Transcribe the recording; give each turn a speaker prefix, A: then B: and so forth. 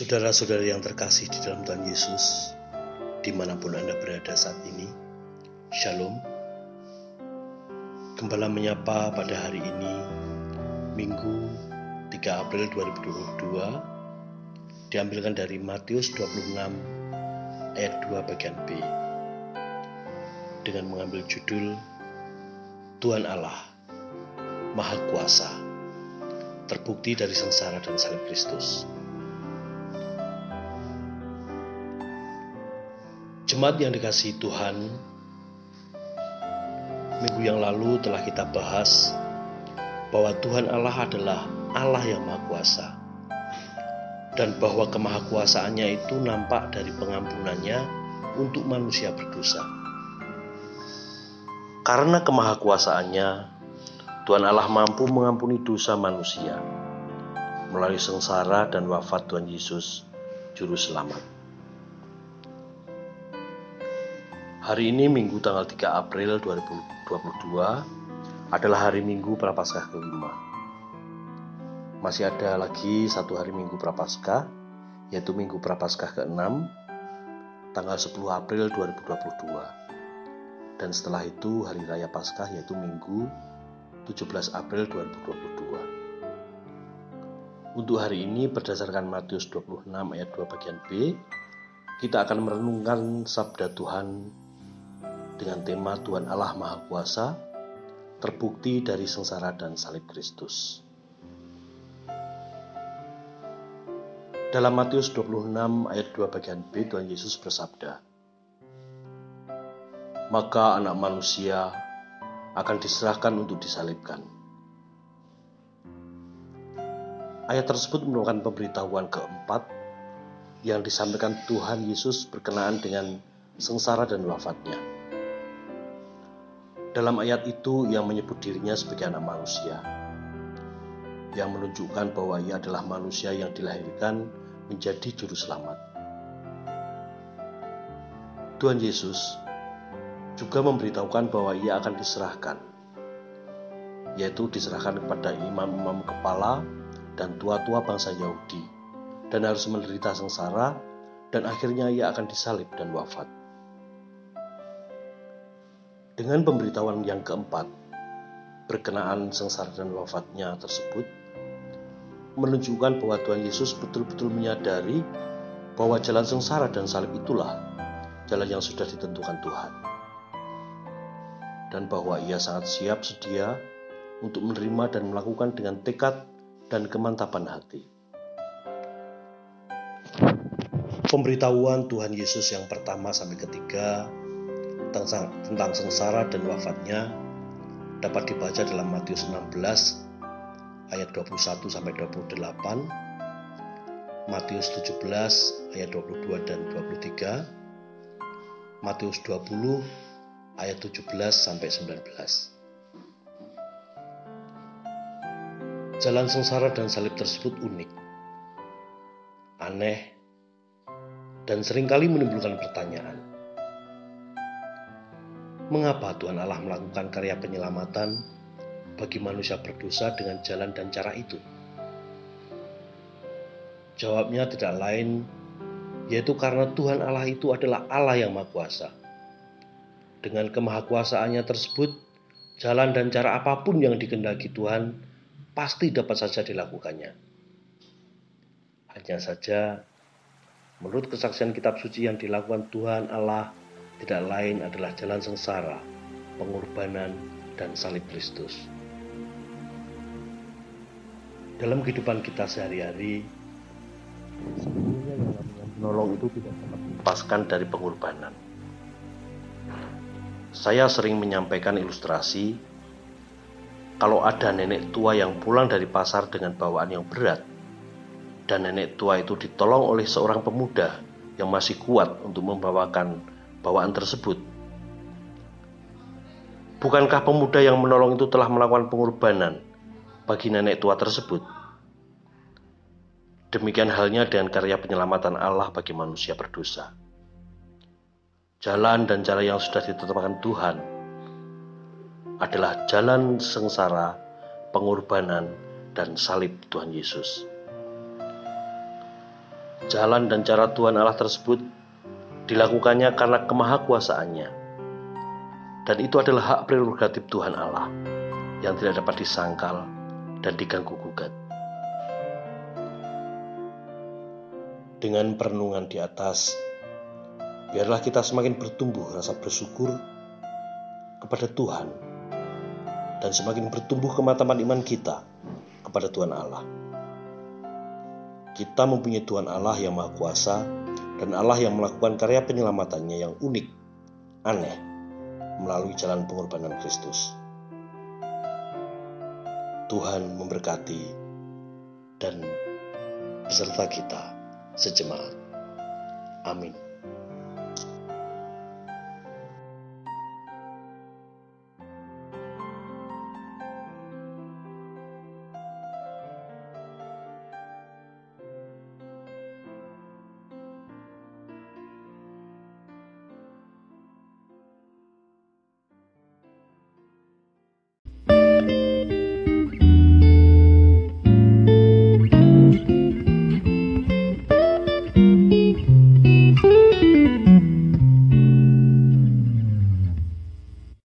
A: Saudara-saudara yang terkasih di dalam Tuhan Yesus, di mana pun Anda berada saat ini, Shalom. Gembala menyapa pada hari ini, Minggu 3 April 2022, diambilkan dari Matius 26 ayat 2 bagian B, dengan mengambil judul Tuhan Allah, Maha Kuasa, terbukti dari sengsara dan salib Kristus. Jemaat yang dikasihi Tuhan, minggu yang lalu telah kita bahas bahwa Tuhan Allah adalah Allah yang Maha Kuasa dan bahwa kemahakuasaannya itu nampak dari pengampunannya untuk manusia berdosa. Karena kemahakuasaannya, Tuhan Allah mampu mengampuni dosa manusia melalui sengsara dan wafat Tuhan Yesus, Juru Selamat. Hari ini Minggu tanggal 3 April 2022 adalah hari Minggu Prapaskah kelima. Masih ada lagi satu hari Minggu Prapaskah, yaitu Minggu Prapaskah ke-6, tanggal 10 April 2022. Dan setelah itu hari Raya Paskah yaitu Minggu 17 April 2022. Untuk hari ini berdasarkan Matius 26 ayat 2 bagian B, kita akan merenungkan sabda Tuhan dengan tema Tuhan Allah Maha Kuasa, terbukti dari sengsara dan salib Kristus. Dalam Matius 26 ayat 2 bagian B, Tuhan Yesus bersabda, Maka anak manusia akan diserahkan untuk disalibkan. Ayat tersebut merupakan pemberitahuan keempat yang disampaikan Tuhan Yesus berkenaan dengan sengsara dan wafatnya. Dalam ayat itu ia menyebut dirinya sebagai anak manusia yang menunjukkan bahwa ia adalah manusia yang dilahirkan menjadi juru selamat. Tuhan Yesus juga memberitahukan bahwa ia akan diserahkan, yaitu diserahkan kepada imam-imam kepala dan tua-tua bangsa Yahudi, dan harus menderita sengsara, dan akhirnya ia akan disalib dan wafat. Dengan pemberitahuan yang keempat, berkenaan sengsara dan wafatnya tersebut, menunjukkan bahwa Tuhan Yesus betul-betul menyadari bahwa jalan sengsara dan salib itulah jalan yang sudah ditentukan Tuhan. Dan bahwa ia sangat siap sedia untuk menerima dan melakukan dengan tekad dan kemantapan hati. Pemberitahuan Tuhan Yesus yang pertama sampai ketiga tentang, tentang sengsara dan wafatnya dapat dibaca dalam Matius 16 ayat 21 sampai 28, Matius 17 ayat 22 dan 23, Matius 20 ayat 17 sampai 19. Jalan sengsara dan salib tersebut unik, aneh, dan sering kali menimbulkan pertanyaan mengapa Tuhan Allah melakukan karya penyelamatan bagi manusia berdosa dengan jalan dan cara itu? Jawabnya tidak lain, yaitu karena Tuhan Allah itu adalah Allah yang Maha Kuasa. Dengan kemahakuasaannya tersebut, jalan dan cara apa pun yang dikendaki Tuhan pasti dapat saja dilakukannya. Hanya saja, menurut kesaksian kitab suci yang dilakukan Tuhan Allah tidak lain adalah jalan sengsara, pengorbanan, dan salib Kristus. Dalam kehidupan kita sehari-hari, sebenarnya yang namanya menolong itu tidak dapat dilepaskan dari pengorbanan. Saya sering menyampaikan ilustrasi kalau ada nenek tua yang pulang dari pasar dengan bawaan yang berat, dan nenek tua itu ditolong oleh seorang pemuda yang masih kuat untuk membawakan bawaan tersebut. Bukankah pemuda yang menolong itu telah melakukan pengorbanan bagi nenek tua tersebut? Demikian halnya dengan karya penyelamatan Allah bagi manusia berdosa. Jalan dan cara yang sudah ditetapkan Tuhan adalah jalan sengsara, pengorbanan, dan salib Tuhan Yesus. Jalan dan cara Tuhan Allah tersebut dilakukannya karena kemahakuasaannya. Dan itu adalah hak prerogatif Tuhan Allah yang tidak dapat disangkal dan diganggu gugat. Dengan perenungan di atas, biarlah kita semakin bertumbuh rasa bersyukur kepada Tuhan dan semakin bertumbuh kemataman iman kita kepada Tuhan Allah. Kita mempunyai Tuhan Allah yang Maha Kuasa dan Allah yang melakukan karya penyelamatannya yang unik, aneh, melalui jalan pengorbanan Kristus. Tuhan memberkati dan beserta kita sejemaat. Amin.